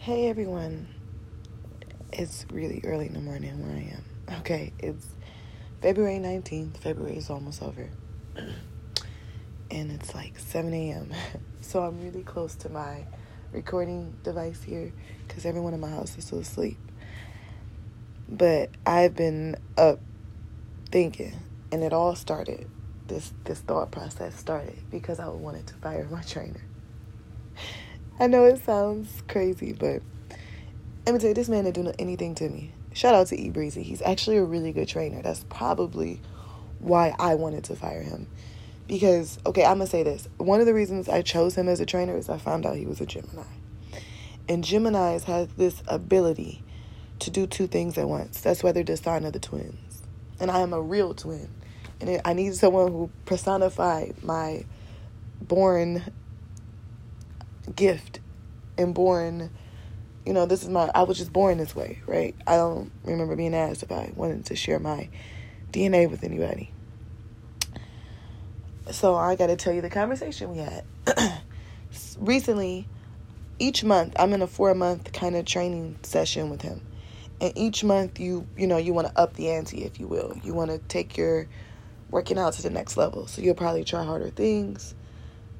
Hey everyone. It's really early in the morning where I am. Okay, it's February 19th. February is almost over. and it's like 7 a.m. So I'm really close to my recording device here because everyone in my house is still asleep. But I've been up thinking, and it all started. This this thought process started because I wanted to fire my trainer. I know it sounds crazy, but let me tell you, this man didn't do anything to me. Shout out to E Breezy. He's actually a really good trainer. That's probably why I wanted to fire him. Because, okay, I'm going to say this. One of the reasons I chose him as a trainer is I found out he was a Gemini. And Geminis have this ability to do two things at once. That's why they're the sign of the twins. And I am a real twin. And I need someone who personified my born gift and born you know this is my i was just born this way right? I don't remember being asked if i wanted to share my dna with anybody. So i got to tell you the conversation we had. Recently each month i'm in a four month kind of training session with him. And each month you you know you want to up the ante if you will. You want to take your working out to the next level. So you'll probably try harder things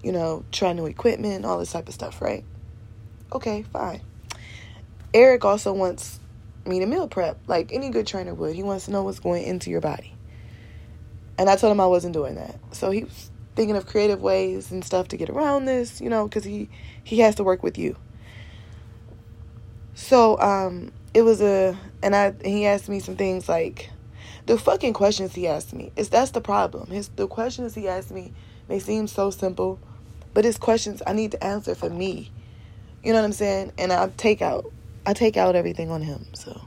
you know, try new equipment, all this type of stuff, right? Okay, fine. Eric also wants me to meal prep, like any good trainer would. He wants to know what's going into your body. And I told him I wasn't doing that. So he was thinking of creative ways and stuff to get around this, you know, because he, he has to work with you. So um, it was a, and I he asked me some things like, the fucking questions he asked me is that's the problem. His the questions he asked me may seem so simple, but it's questions I need to answer for me. You know what I'm saying? And I take out I take out everything on him. So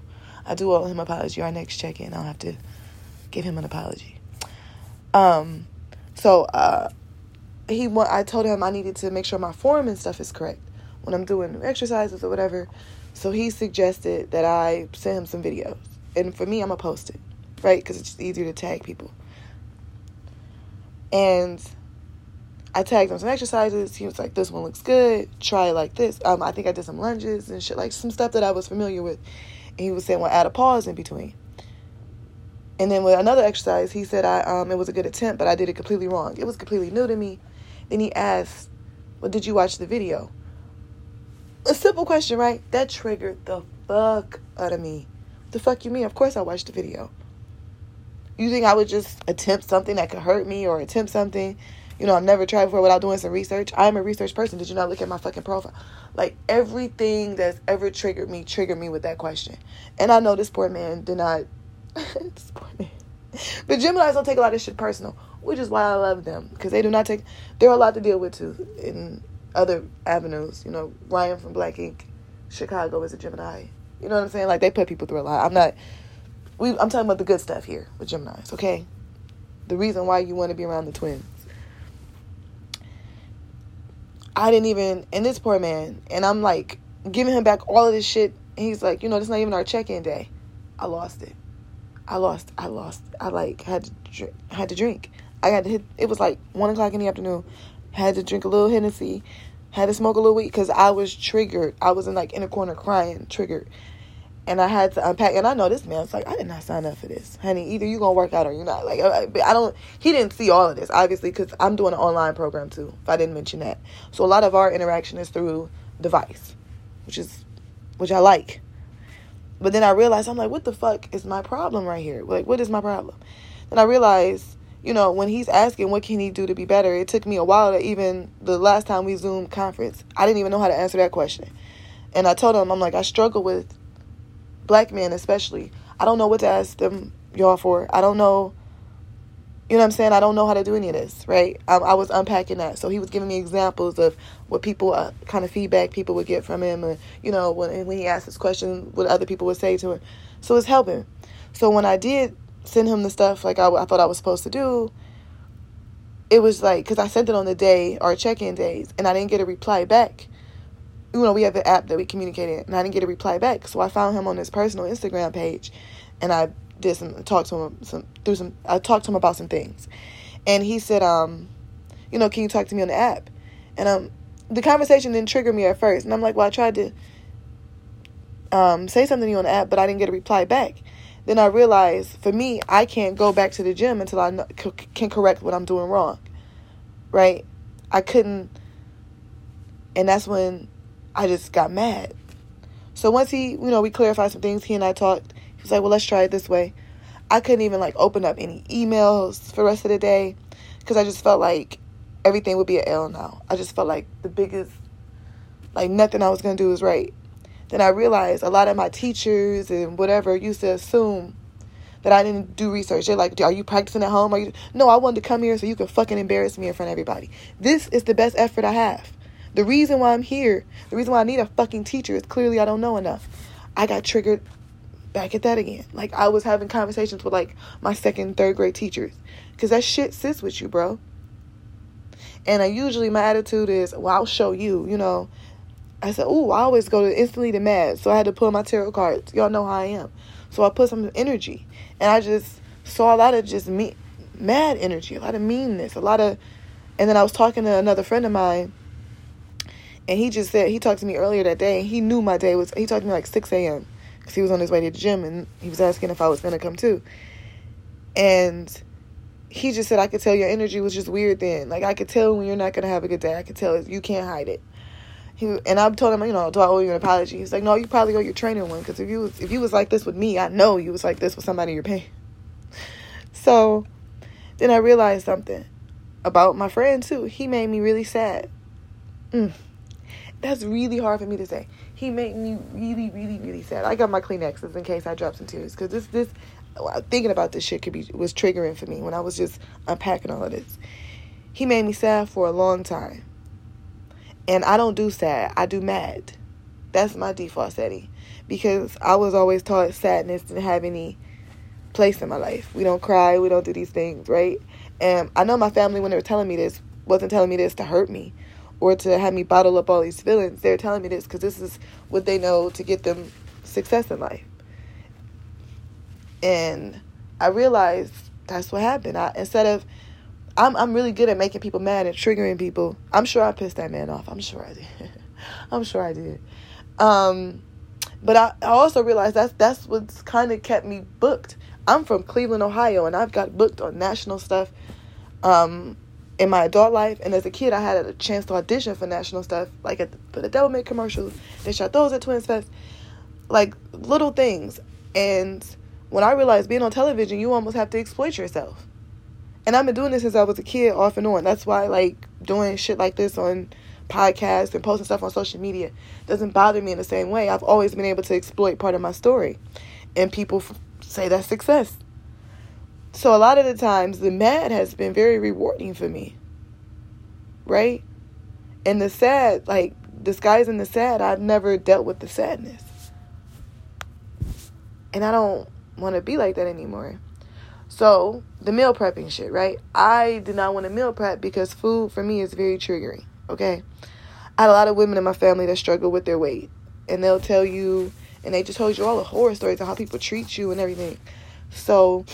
I do owe him apology. Our next check in, I'll have to give him an apology. Um so uh he want I told him I needed to make sure my form and stuff is correct when I'm doing exercises or whatever. So he suggested that I send him some videos. And for me, I'm to post it, right? Because it's just easier to tag people. And I tagged him some exercises. He was like, "This one looks good. Try it like this." Um, I think I did some lunges and shit, like some stuff that I was familiar with. And he was saying, "Well, add a pause in between." And then with another exercise, he said, "I um, it was a good attempt, but I did it completely wrong. It was completely new to me." Then he asked, "Well, did you watch the video?" A simple question, right? That triggered the fuck out of me. The fuck you mean? Of course I watched the video. You think I would just attempt something that could hurt me or attempt something you know, I've never tried before without doing some research. I'm a research person. Did you not look at my fucking profile? Like everything that's ever triggered me triggered me with that question. And I know this poor man did not. this poor man. But Geminis don't take a lot of shit personal, which is why I love them because they do not take. They're a lot to deal with too in other avenues. You know, Ryan from Black Ink, Chicago is a Gemini. You know what I'm saying? Like they put people through a lot. I'm not. We. I'm talking about the good stuff here with Geminis. Okay. The reason why you want to be around the twins. I didn't even, and this poor man, and I'm like giving him back all of this shit. He's like, you know, this not even our check-in day. I lost it. I lost. I lost. I like had to drink, had to drink. I had to hit. It was like one o'clock in the afternoon. Had to drink a little Hennessy. Had to smoke a little weed because I was triggered. I was in like in a corner crying, triggered and I had to unpack. And I know this man's like, I did not sign up for this, honey. Either you gonna work out or you're not. Like, I, I don't. He didn't see all of this, obviously, because I'm doing an online program too. If I didn't mention that, so a lot of our interaction is through device, which is, which I like. But then I realized I'm like, what the fuck is my problem right here? Like, what is my problem? Then I realized, you know, when he's asking what can he do to be better, it took me a while to even the last time we Zoom conference, I didn't even know how to answer that question. And I told him, I'm like, I struggle with black men especially. I don't know what to ask them y'all for. I don't know. You know what I'm saying? I don't know how to do any of this, right? I, I was unpacking that. So he was giving me examples of what people, uh, kind of feedback people would get from him. And, you know, when, when he asked this question, what other people would say to him. So it's helping. So when I did send him the stuff like I, I thought I was supposed to do, it was like, because I sent it on the day, our check in days, and I didn't get a reply back you know, we have the app that we communicated, and I didn't get a reply back. So I found him on his personal Instagram page, and I did some talk to him some through some. I talked to him about some things, and he said, um, you know, can you talk to me on the app? And um, the conversation didn't trigger me at first, and I'm like, well, I tried to um, say something to you on the app, but I didn't get a reply back. Then I realized for me, I can't go back to the gym until I can correct what I'm doing wrong. Right? I couldn't. And that's when I just got mad. So once he, you know, we clarified some things, he and I talked. He was like, well, let's try it this way. I couldn't even like open up any emails for the rest of the day because I just felt like everything would be an L now. I just felt like the biggest, like nothing I was going to do was right. Then I realized a lot of my teachers and whatever used to assume that I didn't do research. They're like, "Are you practicing at home? Are you?" No, I wanted to come here so you could fucking embarrass me in front of everybody. This is the best effort I have. The reason why I'm here, the reason why I need a fucking teacher is clearly I don't know enough. I got triggered back at that again. Like I was having conversations with like my second, third grade teachers, cause that shit sits with you, bro. And I usually my attitude is, well, I'll show you, you know. I said, oh, I always go to instantly to mad, so I had to pull my tarot cards. Y'all know how I am, so I put some energy, and I just saw a lot of just me, mad energy, a lot of meanness, a lot of, and then I was talking to another friend of mine, and he just said he talked to me earlier that day. And he knew my day was. He talked to me like six a.m. because he was on his way to the gym, and he was asking if I was gonna come too, and he just said I could tell your energy was just weird then. Like I could tell when you're not gonna have a good day. I could tell you can't hide it. He and I told him, you know, do I owe you an apology? He's like, no, you probably owe your trainer one because if you was if you was like this with me, I know you was like this with somebody you're paying. So then I realized something about my friend too. He made me really sad. Mm. That's really hard for me to say. He made me really, really, really sad. I got my Kleenexes in case I drop some tears because this this thinking about this shit could be was triggering for me when I was just unpacking all of this. He made me sad for a long time. And I don't do sad, I do mad. That's my default setting. Because I was always taught sadness didn't have any place in my life. We don't cry, we don't do these things, right? And I know my family when they were telling me this wasn't telling me this to hurt me or to have me bottle up all these feelings. They're telling me this because this is what they know to get them success in life. And I realized that's what happened. I, instead of, I'm I'm really good at making people mad and triggering people. I'm sure I pissed that man off. I'm sure I did. I'm sure I did. Um, but I, I also realized that's that's what's kind of kept me booked. I'm from Cleveland, Ohio, and I've got booked on national stuff. Um, in my adult life, and as a kid, I had a chance to audition for national stuff, like at the, for the Devilment commercials. They shot those at Twins Fest, like little things. And when I realized being on television, you almost have to exploit yourself. And I've been doing this since I was a kid, off and on. That's why, like, doing shit like this on podcasts and posting stuff on social media doesn't bother me in the same way. I've always been able to exploit part of my story. And people f- say that's success. So a lot of the times, the mad has been very rewarding for me. Right? And the sad, like, disguising the sad, I've never dealt with the sadness. And I don't want to be like that anymore. So, the meal prepping shit, right? I did not want to meal prep because food for me is very triggering, okay? I had a lot of women in my family that struggle with their weight. And they'll tell you, and they just told you all the horror stories of how people treat you and everything. So,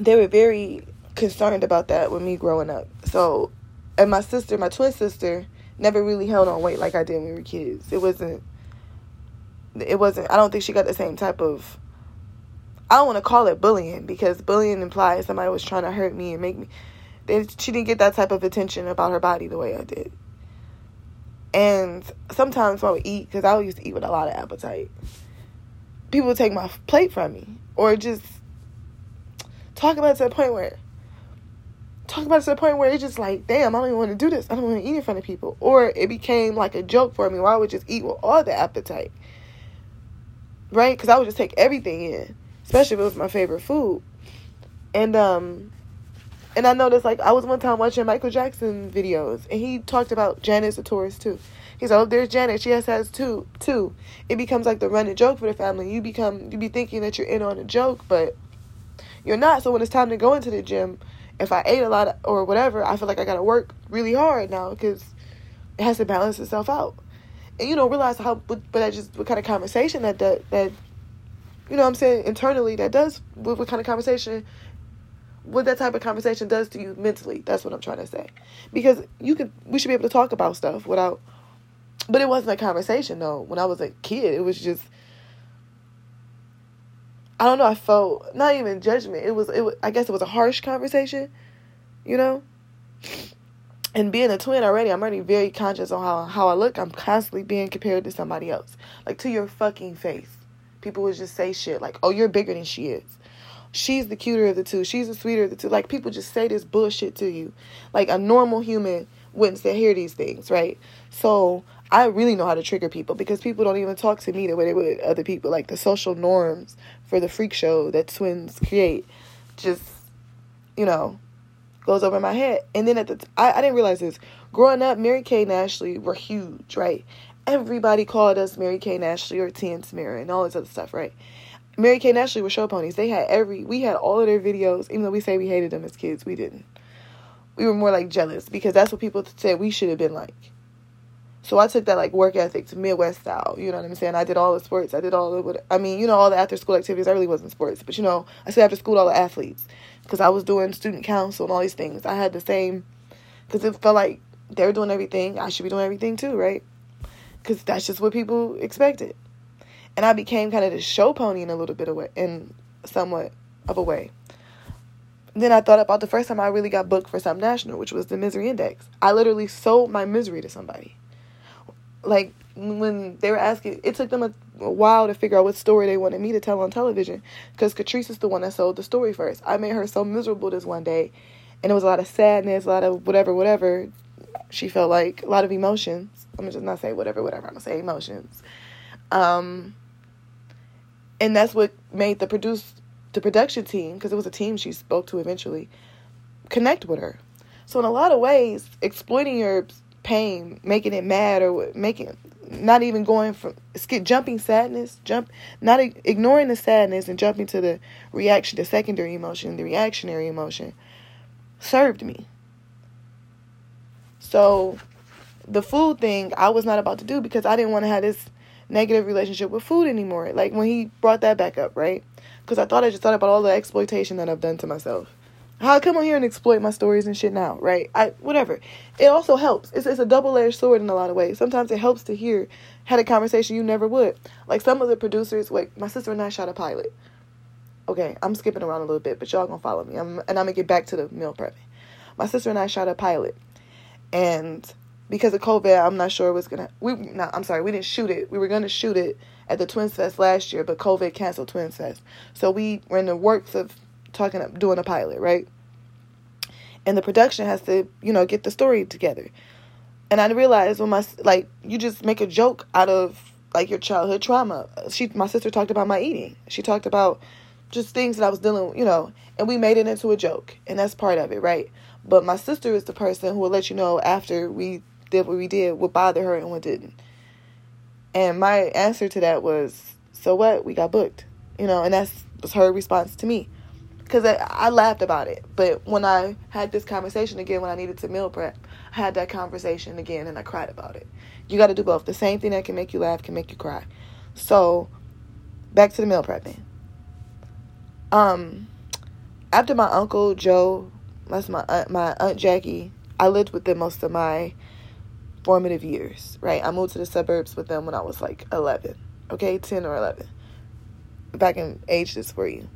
they were very concerned about that with me growing up. So, and my sister, my twin sister, never really held on weight like I did when we were kids. It wasn't, it wasn't, I don't think she got the same type of I don't want to call it bullying because bullying implies somebody was trying to hurt me and make me. She didn't get that type of attention about her body the way I did. And sometimes when I would eat, because I used to eat with a lot of appetite, people would take my plate from me or just talk about it to the point where talk about it to the point where it's just like, damn, I don't even want to do this. I don't want to eat in front of people. Or it became like a joke for me where I would just eat with all the appetite. Right? Because I would just take everything in especially if it was my favorite food. And um and I noticed like I was one time watching Michael Jackson videos and he talked about Janet the Taurus too. He said, Oh, there's Janet, she has has two two. It becomes like the running joke for the family. You become you be thinking that you're in on a joke, but you're not. So when it's time to go into the gym, if I ate a lot or whatever, I feel like I gotta work really hard now because it has to balance itself out. And you don't realize how, but, but that just what kind of conversation that that, that you know I'm saying, internally that does what, what kind of conversation what that type of conversation does to you mentally. That's what I'm trying to say. Because you can we should be able to talk about stuff without but it wasn't a conversation though. When I was a kid, it was just I don't know. I felt not even judgment. It was. It. Was, I guess it was a harsh conversation. You know. And being a twin already, I'm already very conscious on how how I look. I'm constantly being compared to somebody else, like to your fucking face. People would just say shit like, "Oh, you're bigger than she is." She's the cuter of the two. She's the sweeter of the two. Like people just say this bullshit to you. Like a normal human wouldn't say hear these things, right? So I really know how to trigger people because people don't even talk to me the way they would other people. Like the social norms for the freak show that twins create just, you know, goes over my head. And then at the, t- I, I didn't realize this. Growing up, Mary-Kate and Ashley were huge, right? Everybody called us Mary-Kate and Ashley or Tia and Tamera and all this other stuff, right? Mary-Kate and Ashley were show ponies. They had every, we had all of their videos, even though we say we hated them as kids, we didn't. We were more like jealous because that's what people said we should have been like. So I took that like work ethic to Midwest style. You know what I'm saying? I did all the sports. I did all the what I mean, you know, all the after school activities. I really wasn't sports, but you know, I said after school all the athletes because I was doing student council and all these things. I had the same because it felt like they were doing everything. I should be doing everything too, right? Because that's just what people expected. And I became kind of the show pony in a little bit of way, in somewhat of a way. Then I thought about the first time I really got booked for some national, which was the Misery Index. I literally sold my misery to somebody like when they were asking, it took them a, a, while to figure out what story they wanted me to tell on television because Catrice is the one that sold the story first. I made her so miserable this one day, and it was a lot of sadness, a lot of whatever, whatever. She felt like a lot of emotions. I'm just not say whatever, whatever. I'm gonna say emotions. Um, and that's what made the produce the production team because it was a team she spoke to eventually connect with her. So in a lot of ways, exploiting your pain, making it mad or making not even going from skip jumping sadness, jump not ignoring the sadness and jumping to the reaction, the secondary emotion, the reactionary emotion served me. So the food thing I was not about to do because I didn't want to have this negative relationship with food anymore. Like when he brought that back up, right? Because I thought I just thought about all the exploitation that I've done to myself. How I come on here and exploit my stories and shit now, right? I whatever. It also helps. It's it's a double edged sword in a lot of ways. Sometimes it helps to hear had a conversation you never would. Like some of the producers, like my sister and I shot a pilot. Okay, I'm skipping around a little bit, but y'all gonna follow me. I'm, and I'm gonna get back to the meal prepping. My sister and I shot a pilot, and because of COVID, I'm not sure what's gonna. We not. I'm sorry, we didn't shoot it. We were gonna shoot it at the Twins Fest last year, but COVID canceled Twins Fest. So we were in the works of talking doing a pilot, right? And the production has to, you know, get the story together. And I realized when my like you just make a joke out of like your childhood trauma. She my sister talked about my eating. She talked about just things that I was dealing with, you know, and we made it into a joke. And that's part of it, right? But my sister is the person who will let you know after we did what we did, what bothered her and what didn't. And my answer to that was, so what? We got booked. You know, and that's was her response to me because I, I, laughed about it. But when I had this conversation again, when I needed to meal prep, I had that conversation again and I cried about it. You got to do both. The same thing that can make you laugh can make you cry. So, back to the meal prepping. Um, after my uncle Joe, that's my aunt, my aunt Jackie. I lived with them most of my formative years. Right, I moved to the suburbs with them when I was like eleven. Okay, ten or eleven. Back in age this for you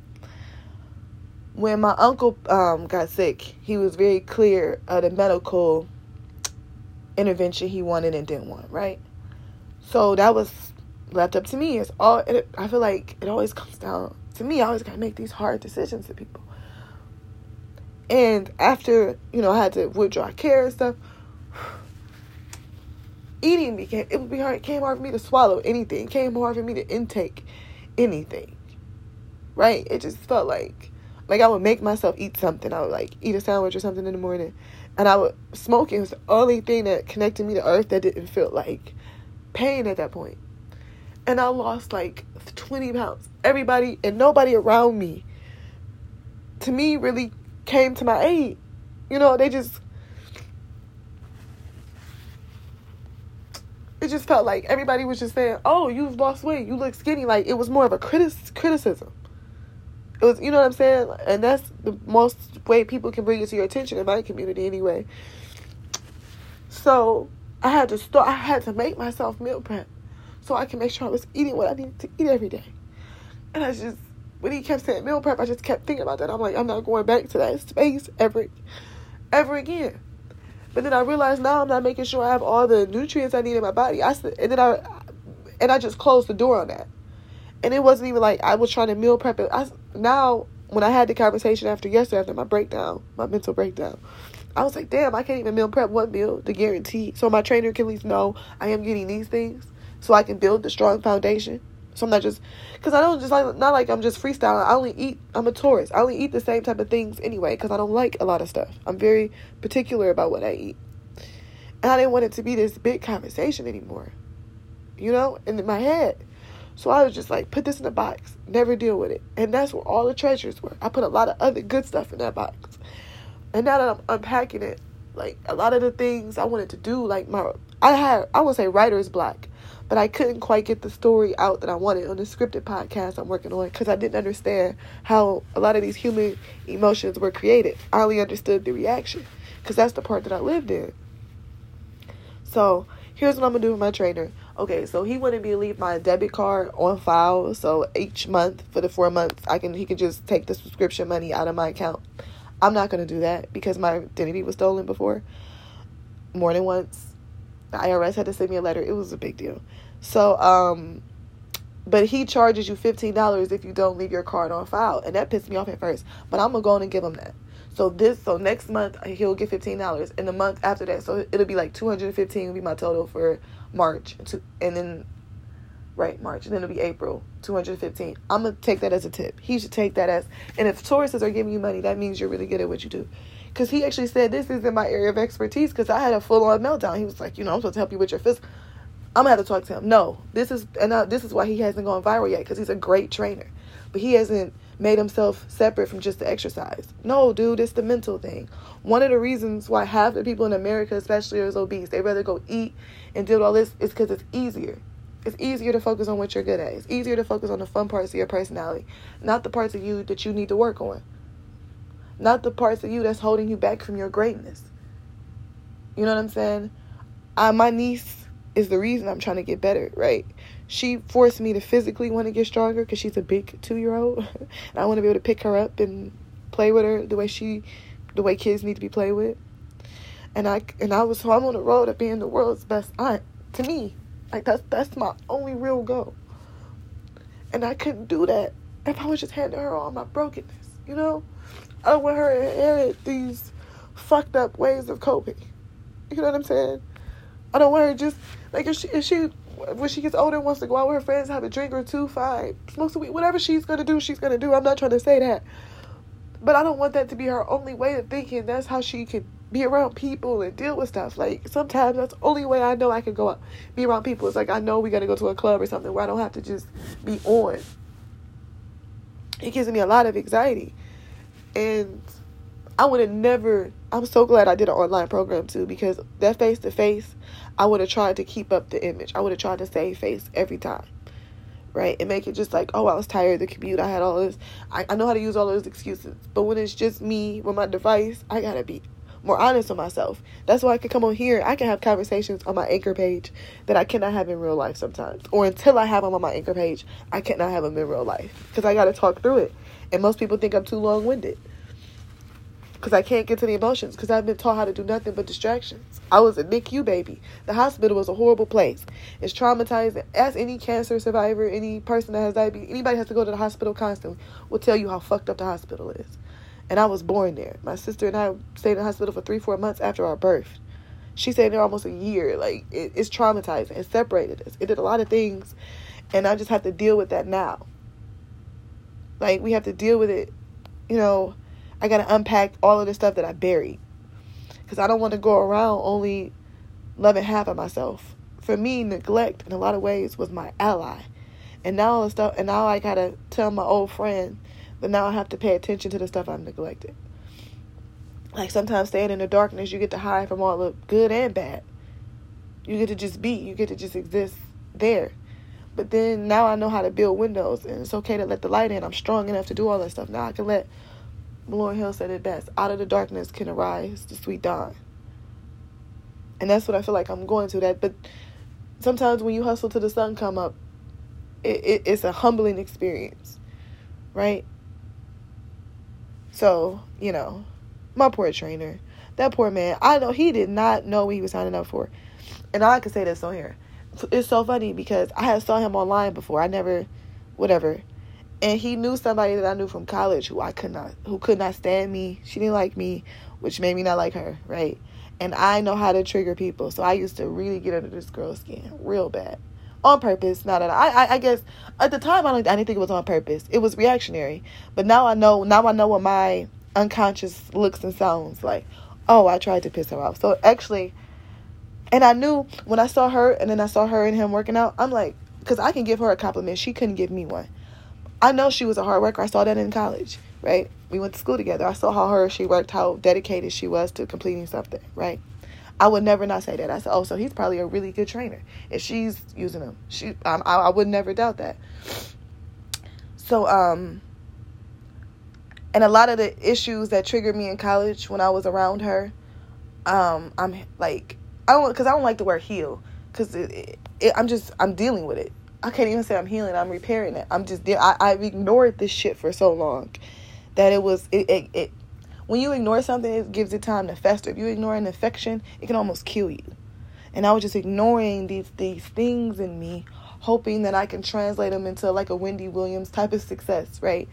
when my uncle um, got sick, he was very clear of the medical intervention he wanted and didn't want, right? So that was left up to me. It's all. It, I feel like it always comes down to me. I always gotta make these hard decisions to people. And after you know, I had to withdraw care and stuff. Eating became it would be hard. It came hard for me to swallow anything. It came hard for me to intake anything. Right? It just felt like like I would make myself eat something. I would like eat a sandwich or something in the morning, and I would smoking was the only thing that connected me to earth that didn't feel like pain at that point. And I lost like 20 pounds. Everybody and nobody around me, to me, really came to my aid. You know, they just. It just felt like everybody was just saying, "Oh, you've lost weight. You look skinny." Like it was more of a critic- criticism it was, you know what I'm saying? And that's the most way people can bring it to your attention in my community anyway. So I had to start, I had to make myself meal prep so I can make sure I was eating what I needed to eat every day. And I just when he kept saying meal prep, I just kept thinking about that. I'm like, I'm not going back to that space ever, ever again. But then I realized now I'm not making sure I have all the nutrients I need in my body. I and then I and I just closed the door on that. And it wasn't even like I was trying to meal prep it. I now when I had the conversation after yesterday after my breakdown, my mental breakdown, I was like, damn, I can't even meal prep one meal to guarantee. So my trainer can at least know I am getting these things, so I can build the strong foundation. So I'm not just, because I don't just like, not like I'm just freestyling. I only eat, I'm a Taurus. I only eat the same type of things anyway, because I don't like a lot of stuff. I'm very particular about what I eat. And I didn't want it to be this big conversation anymore, you know, in my head. So I was just like, put this in a box, never deal with it. And that's where all the treasures were. I put a lot of other good stuff in that box. And now that I'm unpacking it, like a lot of the things I wanted to do, like my, I had, I would say writer's block but I couldn't quite get the story out that I wanted on the scripted podcast I'm working on because I didn't understand how a lot of these human emotions were created. I only understood the reaction because that's the part that I lived in. So here's what I'm gonna do with my trainer. Okay, so he wanted me to leave my debit card on file, so each month for the four months, I can he can just take the subscription money out of my account. I'm not gonna do that because my identity was stolen before, more than once the IRS had to send me a letter. It was a big deal. So, um, but he charges you $15 if you don't leave your card on file. And that pissed me off at first. But I'm going to go and give him that. So this, so next month he'll get $15. And the month after that, so it'll be like 215 will be my total for March. And then, right, March. And then it'll be April, 215. I'm going to take that as a tip. He should take that as, and if Tauruses are giving you money, that means you're really good at what you do because he actually said this is in my area of expertise because I had a full on meltdown. He was like, you know, I'm supposed to help you with your physical. I'm gonna have to talk to him. No, this is and uh, this is why he hasn't gone viral yet because he's a great trainer, but he hasn't made himself separate from just the exercise. No, dude, it's the mental thing. One of the reasons why half the people in America, especially, are obese. They rather go eat and do all this is because it's easier. It's easier to focus on what you're good at. It's easier to focus on the fun parts of your personality, not the parts of you that you need to work on not the parts of you that's holding you back from your greatness. You know what I'm saying? I, my niece is the reason I'm trying to get better, right? She forced me to physically want to get stronger because she's a big two year old. and I want to be able to pick her up and play with her the way she, the way kids need to be played with. And I and I was so I'm on the road of being the world's best aunt. To me, like that's that's my only real goal. And I couldn't do that if I was just handing her all my brokenness, you know. I don't want her to inherit these fucked up ways of coping. You know what I'm saying? I don't want her just like if she if she when she gets older wants to go out with her friends, have a drink or two, fine. Smoke some weed, whatever she's gonna do, she's gonna do. I'm not trying to say that. But I don't want that to be her only way of thinking. That's how she can be around people and deal with stuff. Like sometimes that's the only way I know I can go out, be around people. It's like I know we gotta go to a club or something where I don't have to just be on. It gives me a lot of anxiety. And I would have never, I'm so glad I did an online program too because that face to face, I would have tried to keep up the image. I would have tried to save face every time. Right? And make it just like, oh, I was tired of the commute. I had all this. I, I know how to use all those excuses. But when it's just me with my device, I gotta be more honest with myself. That's why I can come on here. I can have conversations on my anchor page that I cannot have in real life sometimes. Or until I have them on my anchor page, I cannot have them in real life. Because I got to talk through it. And most people think I'm too long winded. Because I can't get to the emotions. Because I've been taught how to do nothing but distractions. I was a NICU baby. The hospital was a horrible place. It's traumatizing. As any cancer survivor, any person that has diabetes, anybody has to go to the hospital constantly, will tell you how fucked up the hospital is. And I was born there. My sister and I stayed in the hospital for three, four months after our birth. She stayed there almost a year. Like, it, it's traumatizing. It separated us. It did a lot of things. And I just have to deal with that now. Like we have to deal with it. You know, I got to unpack all of the stuff that I buried. Cuz I don't want to go around only loving half of myself. For me, neglect in a lot of ways was my ally. And now the stuff and now I got to tell my old friend that now I have to pay attention to the stuff I've neglected. Like sometimes staying in the darkness, you get to hide from all the good and bad. You get to just be, you get to just exist there. But then now I know how to build windows, and it's okay to let the light in. I'm strong enough to do all that stuff. Now I can let. Lauryn Hill said it best: "Out of the darkness can arise the sweet dawn." And that's what I feel like I'm going to. That, but sometimes when you hustle to the sun come up, it, it, it's a humbling experience. right? So, you know, my poor trainer, that poor man, I know he did not know what he was signing up for. And I can say this on here. It's so funny because I had saw him online before. I never, whatever. And he knew somebody that I knew from college who I could not, who could not stand me. She didn't like me, which made me not like her, right? And I know how to trigger people. So I used to really get under this girl's skin real bad on purpose. Not that I, I, I guess at the time I, don't, I didn't think it was on purpose. It was reactionary. But now I know. Now I know what my unconscious looks and sounds like. Oh, I tried to piss her off. So actually, and I knew when I saw her, and then I saw her and him working out. I'm like, because I can give her a compliment. She couldn't give me one. I know she was a hard worker. I saw that in college, right? We went to school together. I saw how hard she worked, how dedicated she was to completing something, right? I would never not say that. I said, oh, so he's probably a really good trainer. If she's using him, she, I, I would never doubt that. So, um, and a lot of the issues that triggered me in college when I was around her, um, I'm like, I don't, because I don't like the word heal, because it, it, it, I'm just, I'm dealing with it. I can't even say I'm healing. I'm repairing it. I'm just, I, I've ignored this shit for so long that it was, it, it, it when you ignore something, it gives it time to fester. If you ignore an infection, it can almost kill you. And I was just ignoring these these things in me, hoping that I can translate them into like a Wendy Williams type of success, right?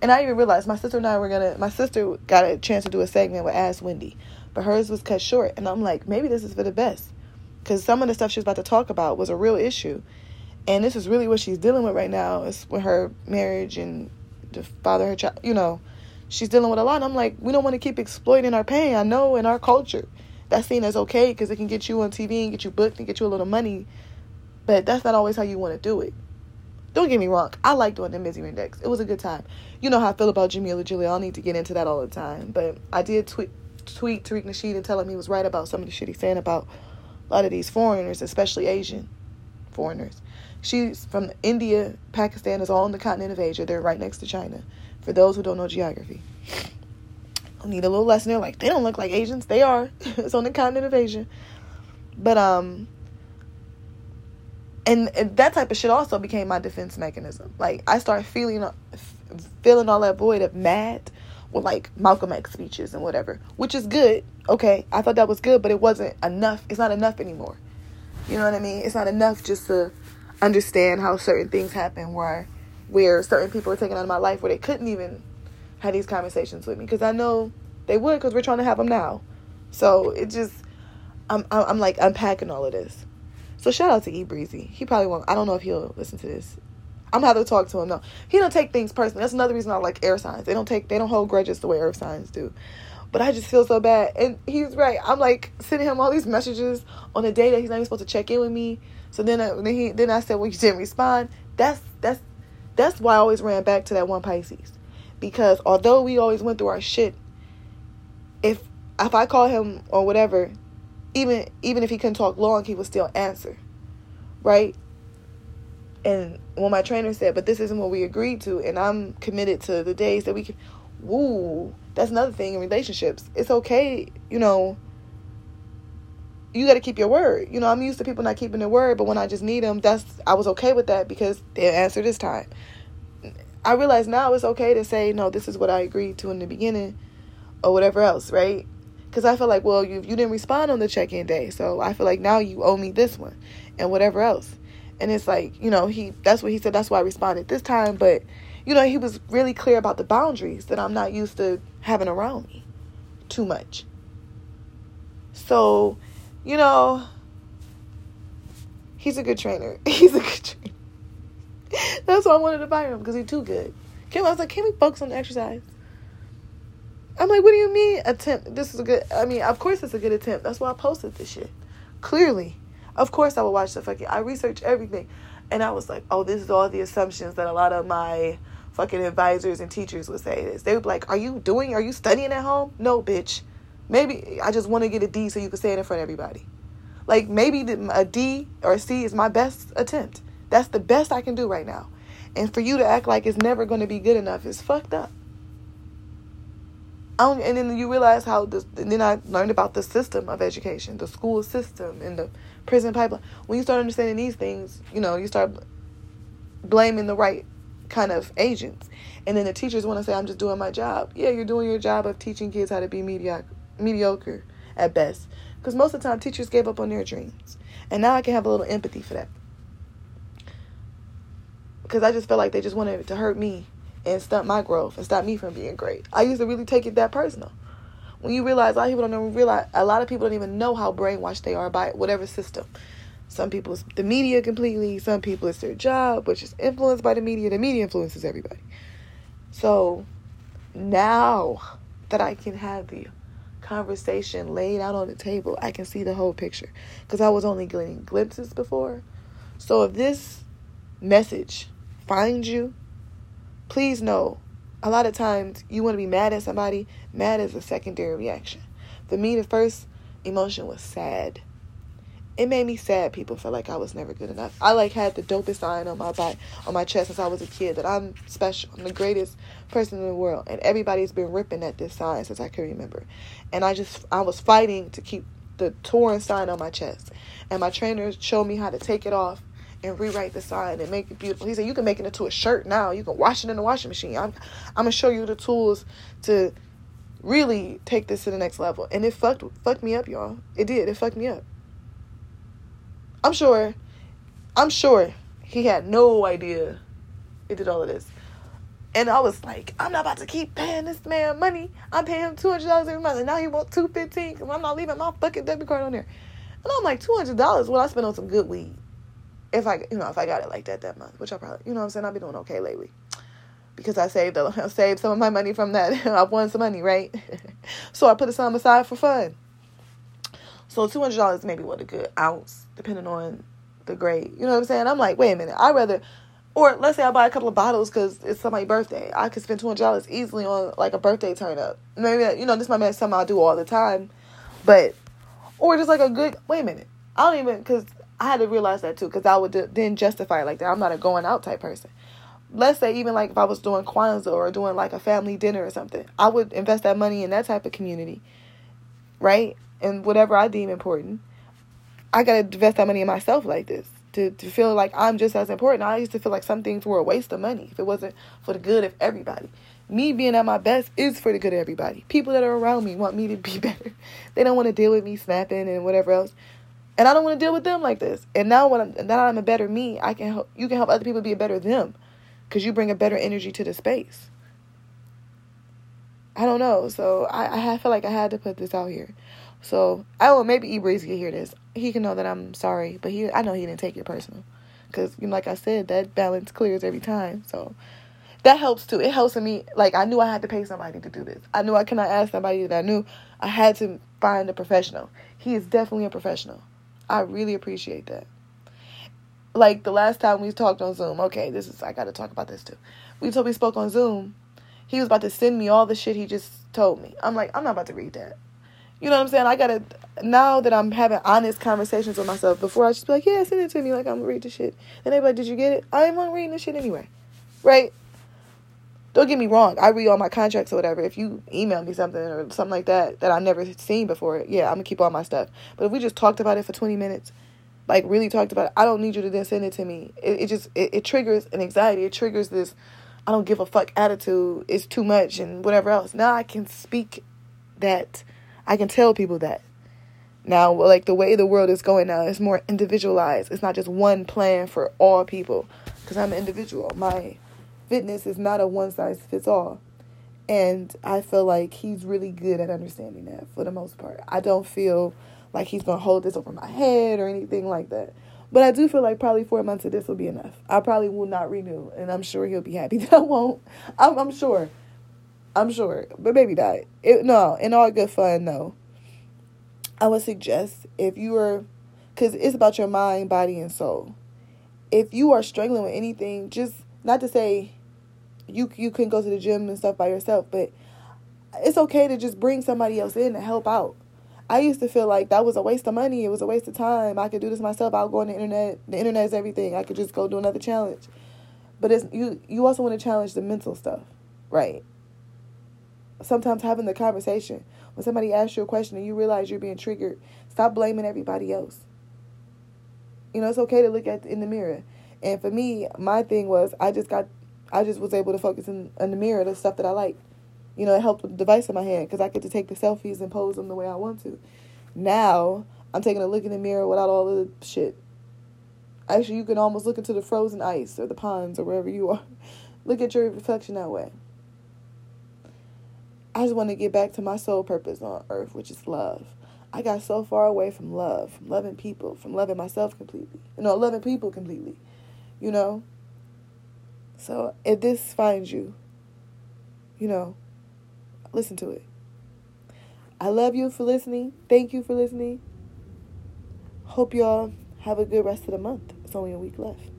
And I even realized my sister and I were gonna. My sister got a chance to do a segment with Ask Wendy, but hers was cut short. And I'm like, maybe this is for the best, because some of the stuff she was about to talk about was a real issue, and this is really what she's dealing with right now. Is with her marriage and the father her child, you know she's dealing with a lot. And I'm like, we don't want to keep exploiting our pain. I know in our culture that's seen as okay because it can get you on TV and get you booked and get you a little money, but that's not always how you want to do it. Don't get me wrong. I like doing the misery index. It was a good time. You know how I feel about Jameela Jamil. I need to get into that all the time. But I did tweet tweet Tariq Nasheed and tell him he was right about some of the shit he's saying about a lot of these foreigners, especially Asian foreigners. She's from India, Pakistan is all in the continent of Asia. They're right next to China for those who don't know geography. I need a little lesson. They're like, they don't look like Asians. They are. it's on the continent of Asia. But um and, and that type of shit also became my defense mechanism. Like I started feeling feeling all that void of mad with like Malcolm X speeches and whatever, which is good. Okay, I thought that was good, but it wasn't enough. It's not enough anymore. You know what I mean? It's not enough just to understand how certain things happen where where certain people are taken out of my life where they couldn't even have these conversations with me because I know they would because we're trying to have them now. So it just, I'm, I'm like unpacking all of this. So shout out to E Breezy. He probably won't. I don't know if he'll listen to this. I'm gonna have to talk to him. No, he don't take things personally. That's another reason I like air signs. They don't take. They don't hold grudges the way earth signs do. But I just feel so bad, and he's right. I'm like sending him all these messages on a day that he's not even supposed to check in with me. So then, I, then he then I said, well, you didn't respond. That's that's that's why I always ran back to that one Pisces. Because although we always went through our shit, if if I call him or whatever, even even if he couldn't talk long, he would still answer. Right? And when my trainer said, but this isn't what we agreed to, and I'm committed to the days that we can woo, that's another thing in relationships. It's okay, you know, you got to keep your word. You know, I'm used to people not keeping their word, but when I just need them, that's I was okay with that because they answer this time. I realize now it's okay to say no. This is what I agreed to in the beginning, or whatever else, right? Because I feel like, well, you you didn't respond on the check-in day, so I feel like now you owe me this one, and whatever else. And it's like, you know, he that's what he said. That's why I responded this time, but you know, he was really clear about the boundaries that I'm not used to having around me too much. So you know, he's a good trainer. He's a good trainer. That's why I wanted to buy him because he's too good. Kim, I was like, can we focus on the exercise? I'm like, what do you mean attempt? This is a good. I mean, of course it's a good attempt. That's why I posted this shit. Clearly, of course I would watch the fucking. I researched everything, and I was like, oh, this is all the assumptions that a lot of my fucking advisors and teachers would say this. They would be like, are you doing? Are you studying at home? No, bitch. Maybe I just want to get a D so you can say it in front of everybody. Like maybe a D or a C is my best attempt. That's the best I can do right now. And for you to act like it's never going to be good enough is fucked up. and then you realize how this, and then I learned about the system of education, the school system and the prison pipeline. When you start understanding these things, you know, you start blaming the right kind of agents. And then the teachers want to say, I'm just doing my job. Yeah, you're doing your job of teaching kids how to be mediocre, mediocre at best. Because most of the time, teachers gave up on their dreams. And now I can have a little empathy for that. Because I just felt like they just wanted to hurt me and stunt my growth and stop me from being great. I used to really take it that personal. When you realize a lot of people don't even realize, a lot of people don't even know how brainwashed they are by whatever system. Some people the media completely. Some people it's their job, which is influenced by the media. The media influences everybody. So now that I can have the conversation laid out on the table, I can see the whole picture. Because I was only getting glimpses before. So if this message finds you, please know a lot of times you want to be mad at somebody. Mad is a secondary reaction. For me, the first emotion was sad it made me sad people felt like I was never good enough. I like had the dopest sign on my back on my chest since I was a kid that I'm special. I'm the greatest person in the world. And everybody's been ripping at this sign since I can remember. And I just I was fighting to keep the torn sign on my chest. And my trainer showed me how to take it off and rewrite the sign and make it beautiful. He said you can make it into a shirt now. You can wash it in the washing machine. I'm I'm gonna show you the tools to really take this to the next level. And it fucked fucked me up, y'all. It did. It fucked me up. I'm sure, I'm sure he had no idea he did all of this. And I was like, I'm not about to keep paying this man money. I'm paying him two hundred dollars every month, and now he wants two fifteen because I'm not leaving my fucking debit card on there. And I'm like, two hundred dollars? What I spend on some good weed? If I, you know, if I got it like that that month, which I probably, you know, what I'm saying I've been doing okay lately because I saved, I saved some of my money from that. I won some money, right? so I put some aside for fun. So two hundred dollars maybe what a good ounce, depending on the grade. You know what I'm saying? I'm like, wait a minute, I'd rather or let's say I buy a couple of bottles because it's somebody's birthday. I could spend two hundred dollars easily on like a birthday turn up. Maybe you know this might be something I do all the time, but or just like a good. Wait a minute, I don't even because I had to realize that too because I would then justify it like that. I'm not a going out type person. Let's say even like if I was doing Kwanzaa or doing like a family dinner or something, I would invest that money in that type of community, right? And whatever I deem important, I gotta invest that money in myself like this to, to feel like I'm just as important. I used to feel like some things were a waste of money if it wasn't for the good of everybody. Me being at my best is for the good of everybody. People that are around me want me to be better. They don't want to deal with me snapping and whatever else. And I don't want to deal with them like this. And now when I'm now I'm a better me, I can help you can help other people be a better them because you bring a better energy to the space. I don't know. So I, I feel like I had to put this out here. So I will maybe E Breeze can hear this. He can know that I'm sorry, but he I know he didn't take it personal, because you know, like I said, that balance clears every time. So that helps too. It helps me. Like I knew I had to pay somebody to do this. I knew I cannot ask somebody that I knew. I had to find a professional. He is definitely a professional. I really appreciate that. Like the last time we talked on Zoom. Okay, this is I got to talk about this too. We told we spoke on Zoom. He was about to send me all the shit he just told me. I'm like, I'm not about to read that. You know what I'm saying? I gotta now that I'm having honest conversations with myself. Before I just be like, yeah, send it to me. Like I'm gonna read the shit. And they like, did you get it? I ain't reading the shit anyway, right? Don't get me wrong. I read all my contracts or whatever. If you email me something or something like that that I've never seen before, yeah, I'm gonna keep all my stuff. But if we just talked about it for 20 minutes, like really talked about it, I don't need you to then send it to me. It, it just it, it triggers an anxiety. It triggers this I don't give a fuck attitude. It's too much and whatever else. Now I can speak that I can tell people that. Now, like the way the world is going now, it's more individualized. It's not just one plan for all people. Because I'm an individual. My fitness is not a one size fits all. And I feel like he's really good at understanding that for the most part. I don't feel like he's going to hold this over my head or anything like that. But I do feel like probably four months of this will be enough. I probably will not renew. And I'm sure he'll be happy that I won't. I'm, I'm sure. I'm sure, but maybe not. It, no, in all good fun, no. I would suggest if you are, because it's about your mind, body, and soul. If you are struggling with anything, just not to say you you can go to the gym and stuff by yourself, but it's okay to just bring somebody else in to help out. I used to feel like that was a waste of money. It was a waste of time. I could do this myself. I'll go on the internet. The internet is everything. I could just go do another challenge. But it's you. You also want to challenge the mental stuff, right? sometimes having the conversation. When somebody asks you a question and you realize you're being triggered, stop blaming everybody else. You know, it's okay to look at in the mirror. And for me, my thing was I just got I just was able to focus in, in the mirror the stuff that I like. You know, it helped with the device in my hand because I get to take the selfies and pose them the way I want to. Now I'm taking a look in the mirror without all the shit. Actually, you can almost look into the frozen ice or the ponds or wherever you are. look at your reflection that way. I just want to get back to my sole purpose on earth, which is love. I got so far away from love, from loving people, from loving myself completely. You know, loving people completely. You know? So if this finds you, you know, listen to it. I love you for listening. Thank you for listening. Hope y'all have a good rest of the month. It's only a week left.